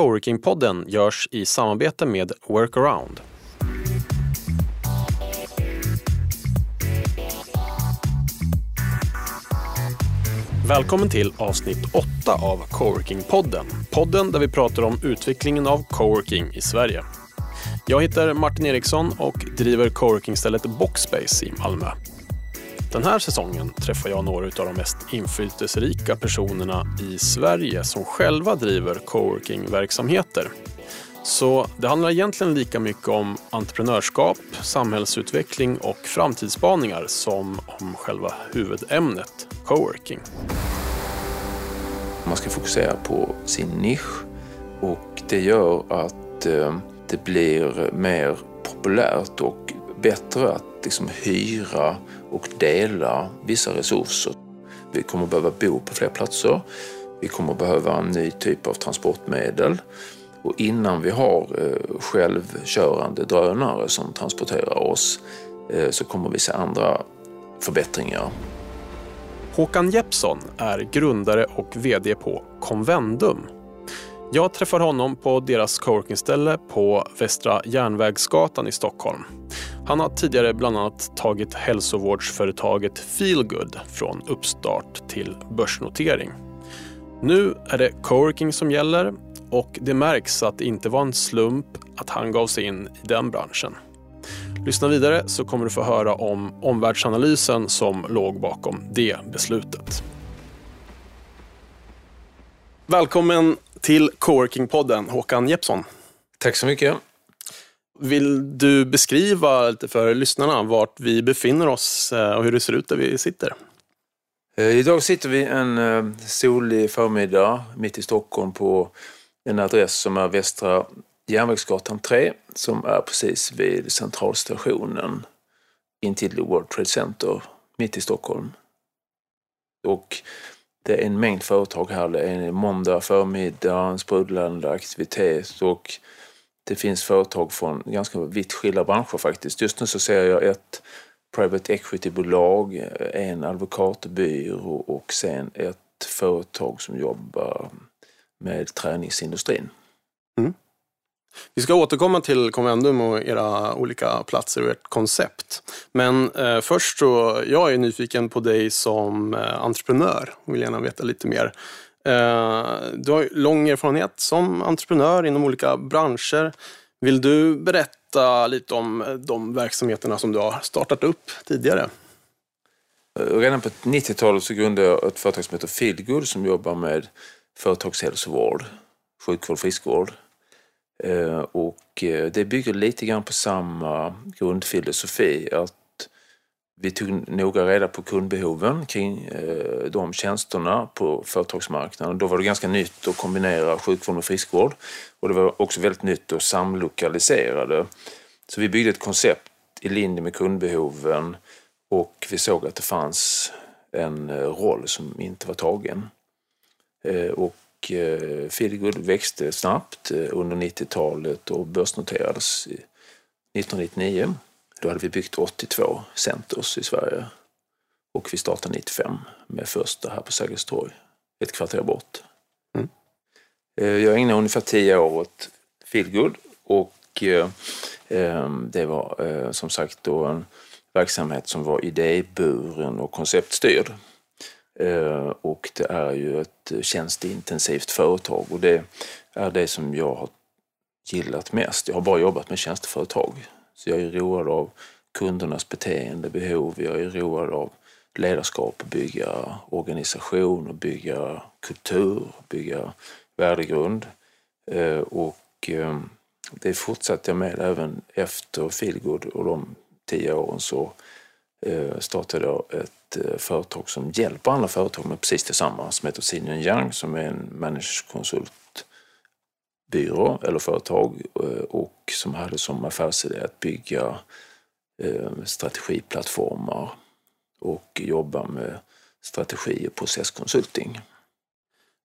Coworking-podden görs i samarbete med Workaround. Välkommen till avsnitt 8 av Coworking-podden. Podden där vi pratar om utvecklingen av coworking i Sverige. Jag heter Martin Eriksson och driver coworkingstället Boxspace i Malmö. Den här säsongen träffar jag några av de mest inflytelserika personerna i Sverige som själva driver coworking-verksamheter. Så det handlar egentligen lika mycket om entreprenörskap, samhällsutveckling och framtidsspaningar som om själva huvudämnet coworking. Man ska fokusera på sin nisch och det gör att eh, det blir mer populärt och bättre att liksom hyra och dela vissa resurser. Vi kommer behöva bo på fler platser. Vi kommer behöva en ny typ av transportmedel. Och innan vi har eh, självkörande drönare som transporterar oss eh, så kommer vi se andra förbättringar. Håkan Jeppsson är grundare och VD på Convendum. Jag träffar honom på deras coworkingställe på Västra Järnvägsgatan i Stockholm. Han har tidigare bland annat tagit hälsovårdsföretaget Feelgood från uppstart till börsnotering. Nu är det coworking som gäller och det märks att det inte var en slump att han gav sig in i den branschen. Lyssna vidare så kommer du få höra om omvärldsanalysen som låg bakom det beslutet. Välkommen till Coworking-podden Håkan Jeppsson. Tack så mycket. Vill du beskriva lite för lyssnarna vart vi befinner oss eh, och hur det ser ut där vi sitter? Eh, idag sitter vi en eh, solig förmiddag mitt i Stockholm på en adress som är Västra Järnvägsgatan 3 som är precis vid centralstationen intill World Trade Center mitt i Stockholm. Och det är en mängd företag här. Det är en måndag förmiddag, en sprudlande aktivitet och det finns företag från ganska vitt skilda branscher faktiskt. Just nu så ser jag ett private equity-bolag, eh, en advokatbyrå och sen ett företag som jobbar med träningsindustrin. Mm. Vi ska återkomma till Convendum och era olika platser och ert koncept. Men eh, först så, jag är nyfiken på dig som eh, entreprenör och vill gärna veta lite mer. Eh, du har lång erfarenhet som entreprenör inom olika branscher. Vill du berätta lite om eh, de verksamheterna som du har startat upp tidigare? Eh, redan på 90-talet så grundade jag ett företag som heter Feelgood som jobbar med företagshälsovård, sjukvård, friskvård. Och det bygger lite grann på samma grundfilosofi att vi tog noga reda på kundbehoven kring eh, de tjänsterna på företagsmarknaden. Då var det ganska nytt att kombinera sjukvård med friskvård och det var också väldigt nytt att samlokalisera det. Så vi byggde ett koncept i linje med kundbehoven och vi såg att det fanns en eh, roll som inte var tagen. Eh, och eh, Feelgood växte snabbt under 90-talet och börsnoterades 1999. Då hade vi byggt 82 centers i Sverige. Och vi startade 95 med första här på Sergels torg, ett kvarter bort. Mm. Eh, jag ägnade ungefär tio år åt Feelgood och eh, ehm, det var eh, som sagt då en verksamhet som var idéburen och konceptstyrd. Och det är ju ett tjänsteintensivt företag och det är det som jag har gillat mest. Jag har bara jobbat med tjänsteföretag så jag är road av kundernas beteende, behov. Jag är road av ledarskap, bygga organisation och bygga kultur, bygga värdegrund. Eh, och ehm, det fortsatte jag med även efter Feelgood och de tio åren så eh, startade jag ett eh, företag som hjälper andra företag med precis detsamma som heter Senior Young som är en managekonsult byrå eller företag eh, och som hade som affärsidé att bygga eh, strategiplattformar och jobba med strategi och processkonsulting.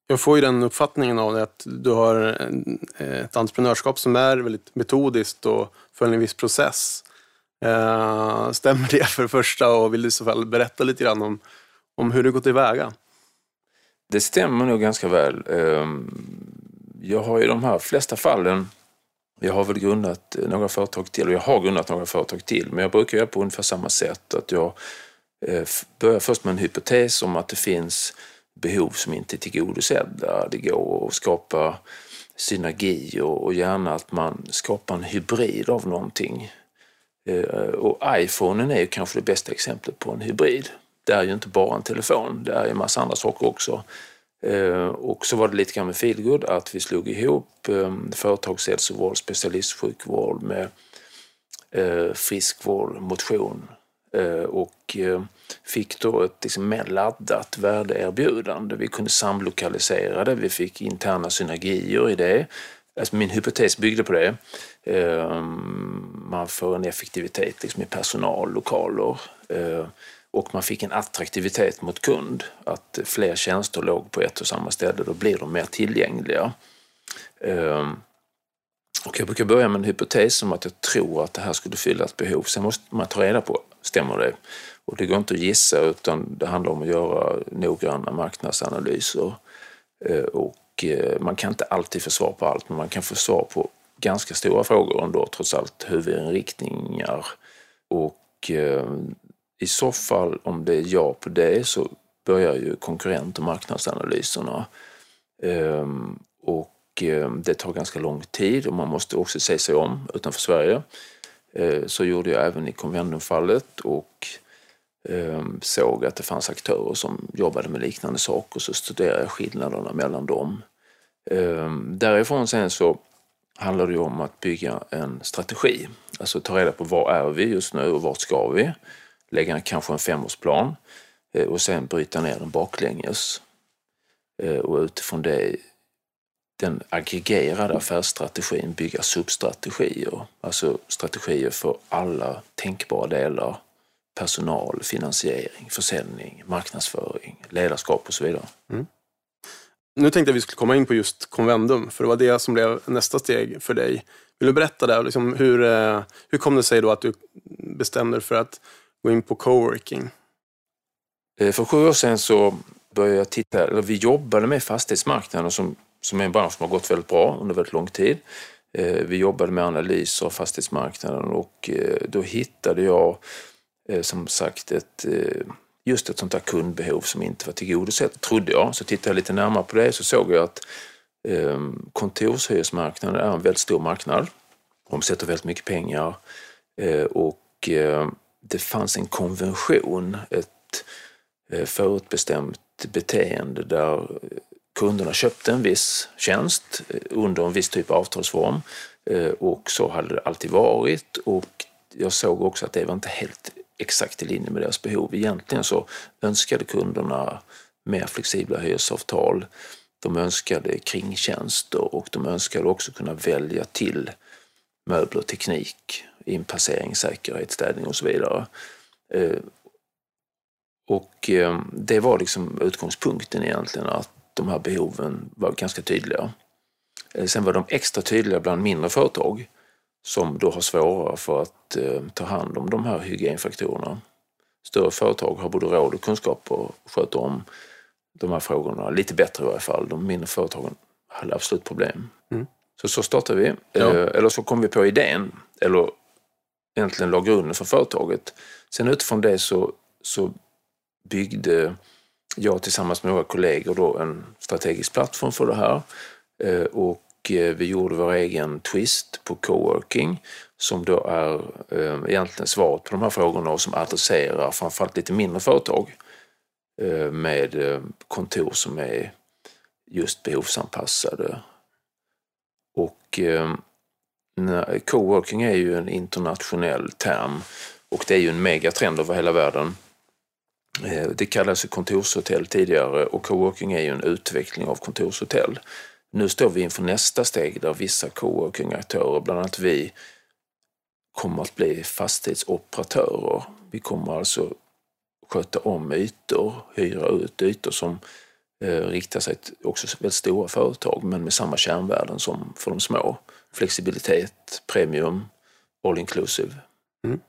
Jag får ju den uppfattningen av det att du har ett entreprenörskap som är väldigt metodiskt och följer en viss process. Eh, stämmer det för det första och vill du i så fall berätta lite grann om, om hur du gått tillväga? Det stämmer nog ganska väl. Jag har i de här flesta fallen, jag har väl grundat några företag till och jag har grundat några företag till, men jag brukar göra på ungefär samma sätt. Att jag eh, börjar först med en hypotes om att det finns behov som inte är tillgodosedda. Det går att skapa synergi och gärna att man skapar en hybrid av någonting. Eh, och iPhonen är ju kanske det bästa exemplet på en hybrid. Det är ju inte bara en telefon, det är ju en massa andra saker också. Eh, och så var det lite grann med Feelgood att vi slog ihop eh, företagshälsovård, specialistsjukvård med eh, friskvård, motion och fick då ett liksom mer laddat värdeerbjudande. Vi kunde samlokalisera det, vi fick interna synergier i det. Alltså min hypotes byggde på det. Man får en effektivitet liksom i personal, lokaler och man fick en attraktivitet mot kund. Att fler tjänster låg på ett och samma ställe, då blir de mer tillgängliga. Ehm, och jag brukar börja med en hypotes om att jag tror att det här skulle fylla ett behov. Sen måste man ta reda på, stämmer det? Och det går inte att gissa utan det handlar om att göra noggranna marknadsanalyser. Ehm, och eh, man kan inte alltid få svar på allt men man kan få svar på ganska stora frågor ändå, trots allt huvudinriktningar. Och ehm, i så fall, om det är ja på det, så börjar ju konkurrent och marknadsanalyserna. Ehm, och ehm, det tar ganska lång tid och man måste också se sig om utanför Sverige. Ehm, så gjorde jag även i Convendum-fallet och ehm, såg att det fanns aktörer som jobbade med liknande saker så studerade jag skillnaderna mellan dem. Ehm, därifrån sen så handlar det ju om att bygga en strategi. Alltså ta reda på var är vi just nu och vart ska vi? Lägga kanske en femårsplan eh, och sen bryta ner den baklänges. Eh, och utifrån det, den aggregerade affärsstrategin bygga substrategier, alltså strategier för alla tänkbara delar. Personal, finansiering, försäljning, marknadsföring, ledarskap och så vidare. Mm. Nu tänkte jag att vi skulle komma in på just Convendum, för det var det som blev nästa steg för dig. Vill du berätta där, Liksom hur, eh, hur kom det sig då att du bestämde dig för att gå in på coworking? Eh, för sju år sedan så började jag titta, eller vi jobbade med fastighetsmarknaden som, som är en bransch som har gått väldigt bra under väldigt lång tid. Eh, vi jobbade med analyser av fastighetsmarknaden och eh, då hittade jag som sagt ett, just ett sånt där kundbehov som inte var tillgodosett, trodde jag. Så tittade jag lite närmare på det så såg jag att ehm, kontorshyresmarknaden är en väldigt stor marknad, omsätter väldigt mycket pengar och ehm, det fanns en konvention, ett eh, förutbestämt beteende där kunderna köpte en viss tjänst eh, under en viss typ av avtalsform eh, och så hade det alltid varit och jag såg också att det var inte helt exakt i linje med deras behov. Egentligen så önskade kunderna mer flexibla hyresavtal. De önskade kringtjänster och de önskade också kunna välja till möbler, och teknik, inpassering, säkerhet, städning och så vidare. Eh, och eh, det var liksom utgångspunkten egentligen, att de här behoven var ganska tydliga. Eh, sen var de extra tydliga bland mindre företag som då har svårare för att ta hand om de här hygienfaktorerna. Större företag har både råd och kunskap och sköter om de här frågorna lite bättre i varje fall. De mindre företagen hade absolut problem. Mm. Så så startade vi. Ja. Eller så kom vi på idén, eller egentligen la grunden för företaget. Sen utifrån det så, så byggde jag tillsammans med några kollegor då en strategisk plattform för det här. Eh, och eh, vi gjorde vår egen twist på coworking som då är eh, egentligen svaret på de här frågorna och som adresserar framförallt lite mindre företag med kontor som är just behovsanpassade. Och Coworking är ju en internationell term och det är ju en megatrend över hela världen. Eh, det kallades kontorshotell tidigare och coworking är ju en utveckling av kontorshotell. Nu står vi inför nästa steg där vissa coworking-aktörer, bland annat vi, kommer att bli fastighetsoperatörer. Vi kommer alltså sköta om ytor, hyra ut ytor som eh, riktar sig till också väldigt stora företag men med samma kärnvärden som för de små flexibilitet, premium, all inclusive. Mm.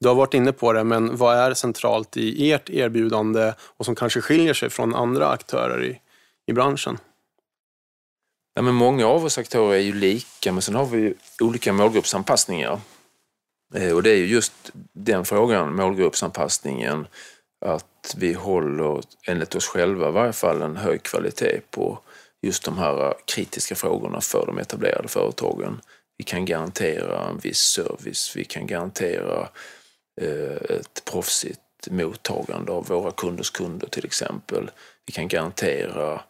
Du har varit inne på det, men vad är centralt i ert erbjudande och som kanske skiljer sig från andra aktörer i, i branschen? Ja, men många av oss aktörer är ju lika, men sen har vi olika målgruppsanpassningar. Eh, och det är ju just den frågan, målgruppsanpassningen, att vi håller, enligt oss själva i varje fall, en hög kvalitet på just de här kritiska frågorna för de etablerade företagen. Vi kan garantera en viss service, vi kan garantera eh, ett proffsigt mottagande av våra kunders kunder till exempel. Vi kan garantera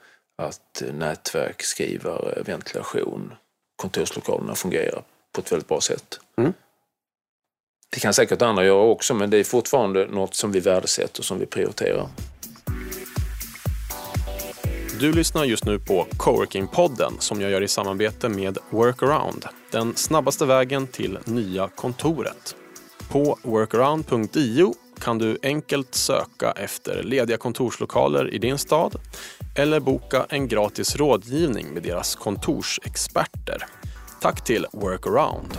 att nätverk, skrivare, ventilation, kontorslokalerna fungerar på ett väldigt bra sätt. Mm. Det kan säkert andra göra också, men det är fortfarande något som vi värdesätter och som vi prioriterar. Du lyssnar just nu på Coworking-podden som jag gör i samarbete med Workaround, den snabbaste vägen till nya kontoret. På workaround.io kan du enkelt söka efter lediga kontorslokaler i din stad eller boka en gratis rådgivning med deras kontorsexperter. Tack till Workaround.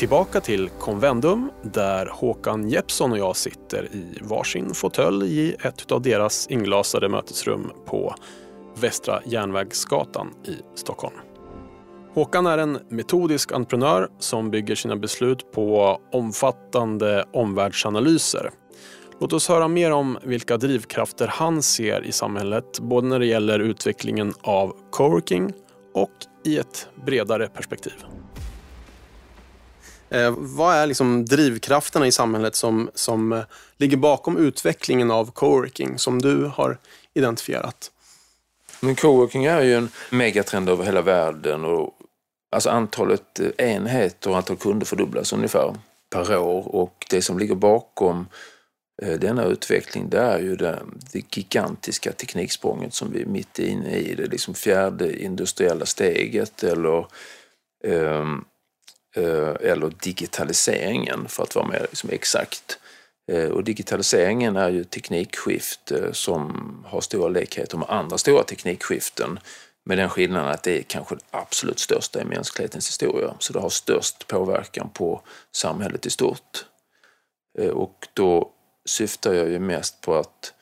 Tillbaka till Convendum där Håkan Jeppsson och jag sitter i varsin fåtölj i ett av deras inglasade mötesrum på Västra Järnvägsgatan i Stockholm. Håkan är en metodisk entreprenör som bygger sina beslut på omfattande omvärldsanalyser. Låt oss höra mer om vilka drivkrafter han ser i samhället, både när det gäller utvecklingen av coworking och i ett bredare perspektiv. Eh, vad är liksom drivkrafterna i samhället som, som eh, ligger bakom utvecklingen av coworking som du har identifierat? Men coworking är ju en megatrend över hela världen och alltså antalet eh, enheter och antal kunder fördubblas ungefär per år och det som ligger bakom eh, denna utveckling det är ju det, det gigantiska tekniksprånget som vi är mitt inne i. Det liksom fjärde industriella steget eller um, Eh, Eh, eller digitaliseringen för att vara mer liksom exakt. Eh, och digitaliseringen är ju teknikskifte eh, som har stora likheter med andra stora teknikskiften med den skillnaden att det är kanske det absolut största i mänsklighetens historia. Så det har störst påverkan på samhället i stort. Och då syftar jag ju mest på att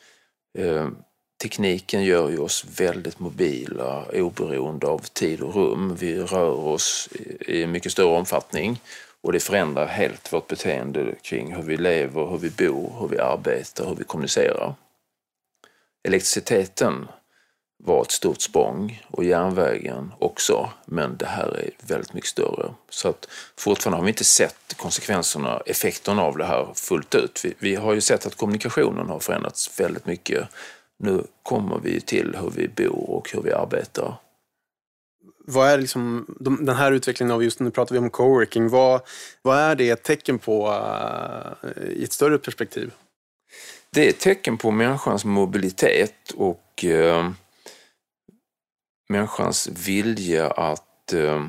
tekniken gör ju oss väldigt mobila, oberoende av tid och rum. Vi rör oss i mycket större omfattning och det förändrar helt vårt beteende kring hur vi lever, hur vi bor, hur vi arbetar, hur vi kommunicerar. Elektriciteten var ett stort språng och järnvägen också, men det här är väldigt mycket större. Så att fortfarande har vi inte sett konsekvenserna, effekterna av det här fullt ut. Vi, vi har ju sett att kommunikationen har förändrats väldigt mycket nu kommer vi till hur vi bor och hur vi arbetar. Vad är liksom, den här utvecklingen av just nu pratar vi om coworking. Vad, vad är det ett tecken på uh, i ett större perspektiv? Det är ett tecken på människans mobilitet och uh, människans vilja att uh,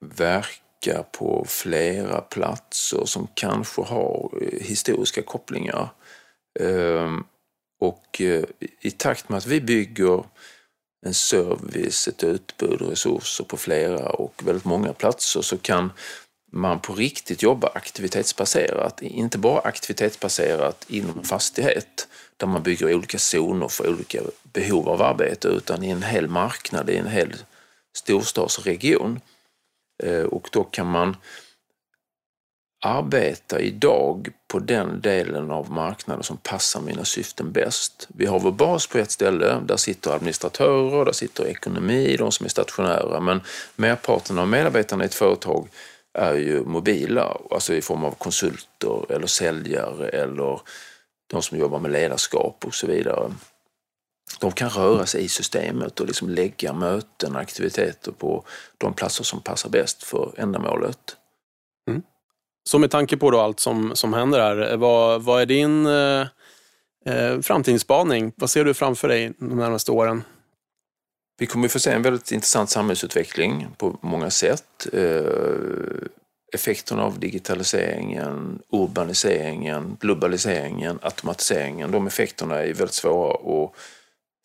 verka på flera platser som kanske har historiska kopplingar. Och eh, i takt med att vi bygger en service, ett utbud resurser på flera och väldigt många platser så kan man på riktigt jobba aktivitetsbaserat. Inte bara aktivitetsbaserat inom en fastighet där man bygger olika zoner för olika behov av arbete utan i en hel marknad, i en hel storstadsregion. Eh, och då kan man arbeta idag på den delen av marknaden som passar mina syften bäst. Vi har vår bas på ett ställe, där sitter administratörer, där sitter ekonomi, de som är stationära, men merparten av medarbetarna i ett företag är ju mobila, alltså i form av konsulter eller säljare eller de som jobbar med ledarskap och så vidare. De kan röra sig i systemet och liksom lägga möten, aktiviteter på de platser som passar bäst för ändamålet. Så med tanke på då allt som, som händer här, vad, vad är din eh, eh, framtidsspaning? Vad ser du framför dig de närmaste åren? Vi kommer få se en väldigt intressant samhällsutveckling på många sätt. Eh, effekterna av digitaliseringen, urbaniseringen, globaliseringen, automatiseringen. De effekterna är väldigt svåra att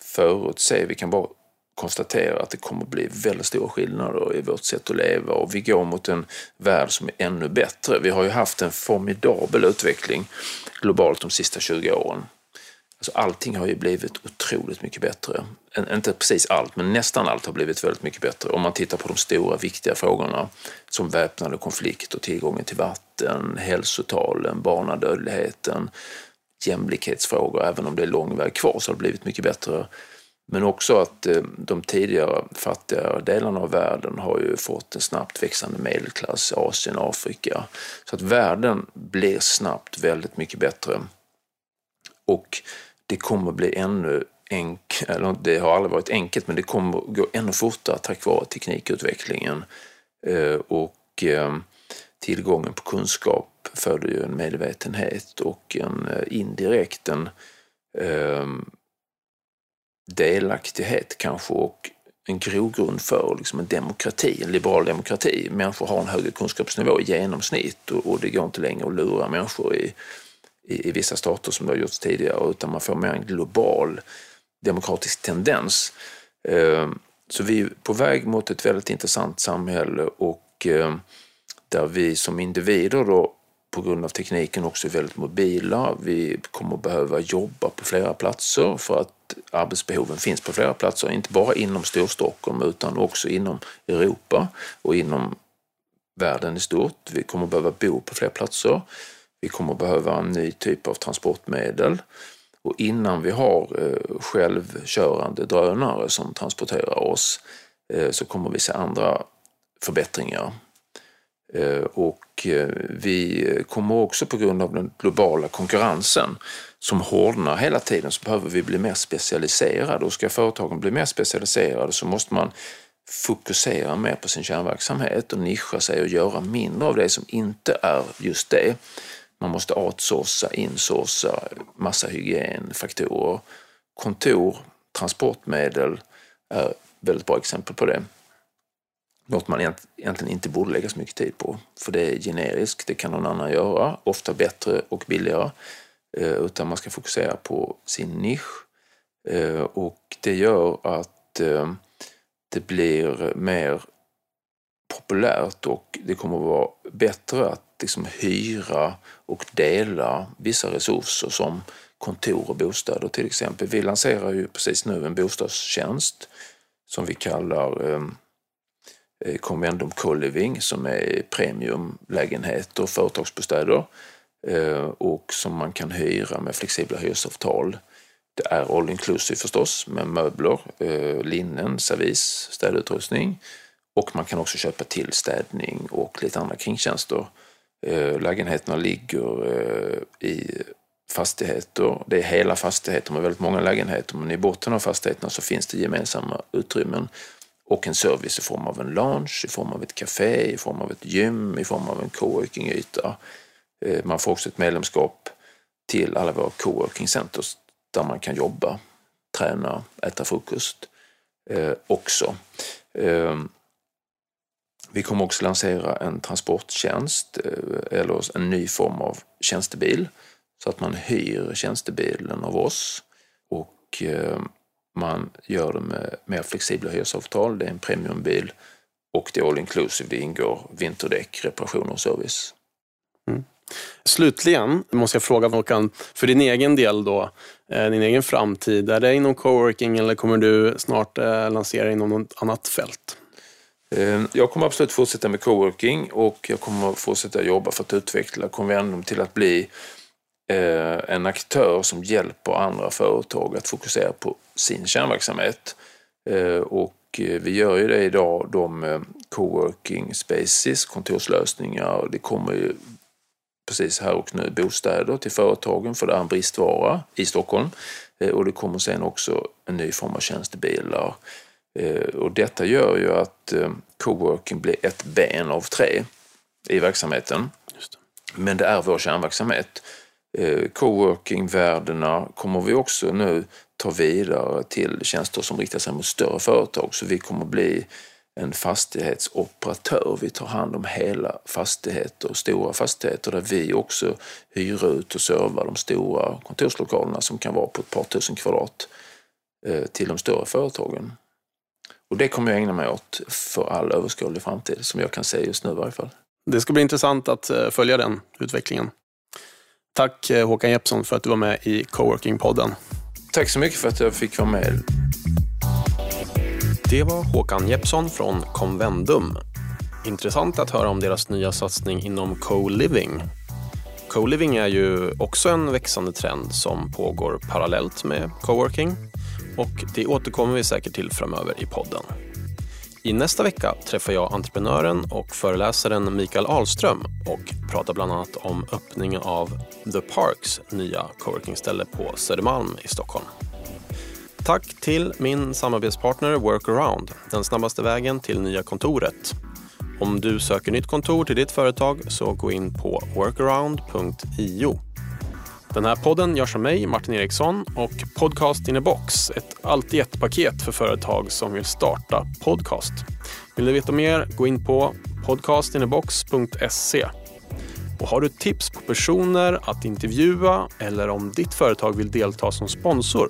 förutse. Vi kan bara konstatera att det kommer bli väldigt stora skillnader i vårt sätt att leva och vi går mot en värld som är ännu bättre. Vi har ju haft en formidabel utveckling globalt de sista 20 åren. Alltså allting har ju blivit otroligt mycket bättre. Inte precis allt, men nästan allt har blivit väldigt mycket bättre. Om man tittar på de stora viktiga frågorna som väpnade konflikter, tillgången till vatten, hälsotalen, barnadödligheten, jämlikhetsfrågor. Även om det är lång väg kvar så har det blivit mycket bättre. Men också att eh, de tidigare fattiga delarna av världen har ju fått en snabbt växande medelklass, Asien, Afrika. Så att världen blir snabbt väldigt mycket bättre. Och det kommer bli ännu enkelt, eller det har aldrig varit enkelt, men det kommer gå ännu fortare tack vare teknikutvecklingen. Eh, och eh, tillgången på kunskap föder ju en medvetenhet och en indirekt en delaktighet kanske och en grogrund för liksom en demokrati, en liberal demokrati. Människor har en högre kunskapsnivå i genomsnitt och, och det går inte längre att lura människor i, i, i, vissa stater som det har gjorts tidigare utan man får mer en global demokratisk tendens. Ehm, så vi är på väg mot ett väldigt intressant samhälle och ehm, där vi som individer då på grund av tekniken också är väldigt mobila. Vi kommer behöva jobba på flera platser för att arbetsbehoven finns på flera platser, inte bara inom Storstockholm utan också inom Europa och inom världen i stort. Vi kommer behöva bo på fler platser. Vi kommer behöva en ny typ av transportmedel. Och innan vi har eh, självkörande drönare som transporterar oss eh, så kommer vi se andra förbättringar Eh, och eh, vi kommer också på grund av den globala konkurrensen som hårdnar hela tiden så behöver vi bli mer specialiserade och ska företagen bli mer specialiserade så måste man fokusera mer på sin kärnverksamhet och nischa sig och göra mindre av det som inte är just det. Man måste outsourca, insourca massa hygienfaktorer. Kontor, transportmedel är väldigt bra exempel på det. Något man egentligen inte borde lägga så mycket tid på. För det är generiskt, det kan någon annan göra, ofta bättre och billigare. Eh, utan man ska fokusera på sin nisch. Eh, och det gör att eh, det blir mer populärt och det kommer att vara bättre att liksom hyra och dela vissa resurser som kontor och bostäder till exempel. Vi lanserar ju precis nu en bostadstjänst som vi kallar ehm, Eh, Convendum Co-living som är premiumlägenheter och företagsbostäder Eh, och som man kan hyra med flexibla hyresavtal. Det är all inclusive förstås med möbler, eh, linnen, servis, städutrustning och man kan också köpa till städning och lite andra kringtjänster. Eh, lägenheterna ligger i fastigheter. Det är hela fastigheter med väldigt många lägenheter men i botten av fastigheterna så finns det gemensamma utrymmen och en service i form av en lounge, i form av ett café, i form av ett gym, i form av en coworking-yta. Eh, man får också ett medlemskap till alla våra coworking centers där man kan jobba, träna, äta frukost eh, också. Eh, vi kommer också lansera en transporttjänst eh, eller en ny form av tjänstebil så att man hyr tjänstebilen av oss och eh, man gör det med mer flexibla hyresavtal. Det är en premiumbil och det är all inclusive. Det ingår vinterdäck, reparationer och service. Slutligen måste jag fråga Håkan, för din egen del då, eh, din egen framtid, är det inom coworking eller kommer du snart eh, lansera inom något annat fält? Eh, jag kommer absolut fortsätta med coworking och jag kommer fortsätta jobba för att utveckla Convendum till att bli en aktör som hjälper andra företag att fokusera på sin kärnverksamhet. Och vi gör ju det idag, de coworking spaces, kontorslösningar. Det kommer ju precis här och nu bostäder till företagen för det är en bristvara i Stockholm. Och det kommer sen också en ny form av tjänstebilar. Och detta gör ju att coworking blir ett ben av tre i verksamheten. Det. Men det är vår kärnverksamhet. Eh, coworking-värdena kommer vi också nu ta vidare till tjänster som riktar sig mot större företag. Så vi kommer bli en fastighetsoperatör. Vi tar hand om hela fastigheter, stora fastigheter där vi också hyr ut och servar de stora kontorslokalerna som kan vara på ett par tusen kvadrat eh, till de större företagen. Och det kommer jag ägna mig åt för all överskådlig framtid, som jag kan se just nu i varje fall. Det ska bli intressant att eh, följa den utvecklingen. Tack eh, Håkan Jeppsson för att du var med i Coworking-podden. Tack så mycket för att jag fick vara med. Det var Håkan Jeppsson från Convendum. Intressant att höra om deras nya satsning inom co-living. Co-living är ju också en växande trend som pågår parallellt med coworking och det återkommer vi säkert till framöver i podden. I nästa vecka träffar jag entreprenören och föreläsaren Mikael Ahlström och pratar bland annat om öppningen av The Parks nya coworkingställe på Södermalm i Stockholm. Tack till min samarbetspartner Workaround, den snabbaste vägen till nya kontoret. Om du söker nytt kontor till ditt företag så gå in på workaround.io. Den här podden görs av mig, Martin Eriksson och Podcast in a box, ett allt i ett paket för företag som vill starta podcast. Vill du veta mer, gå in på podcastinabox.se. Och har du tips på personer att intervjua eller om ditt företag vill delta som sponsor,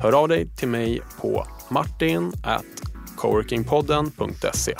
hör av dig till mig på martin coworkingpodden.se.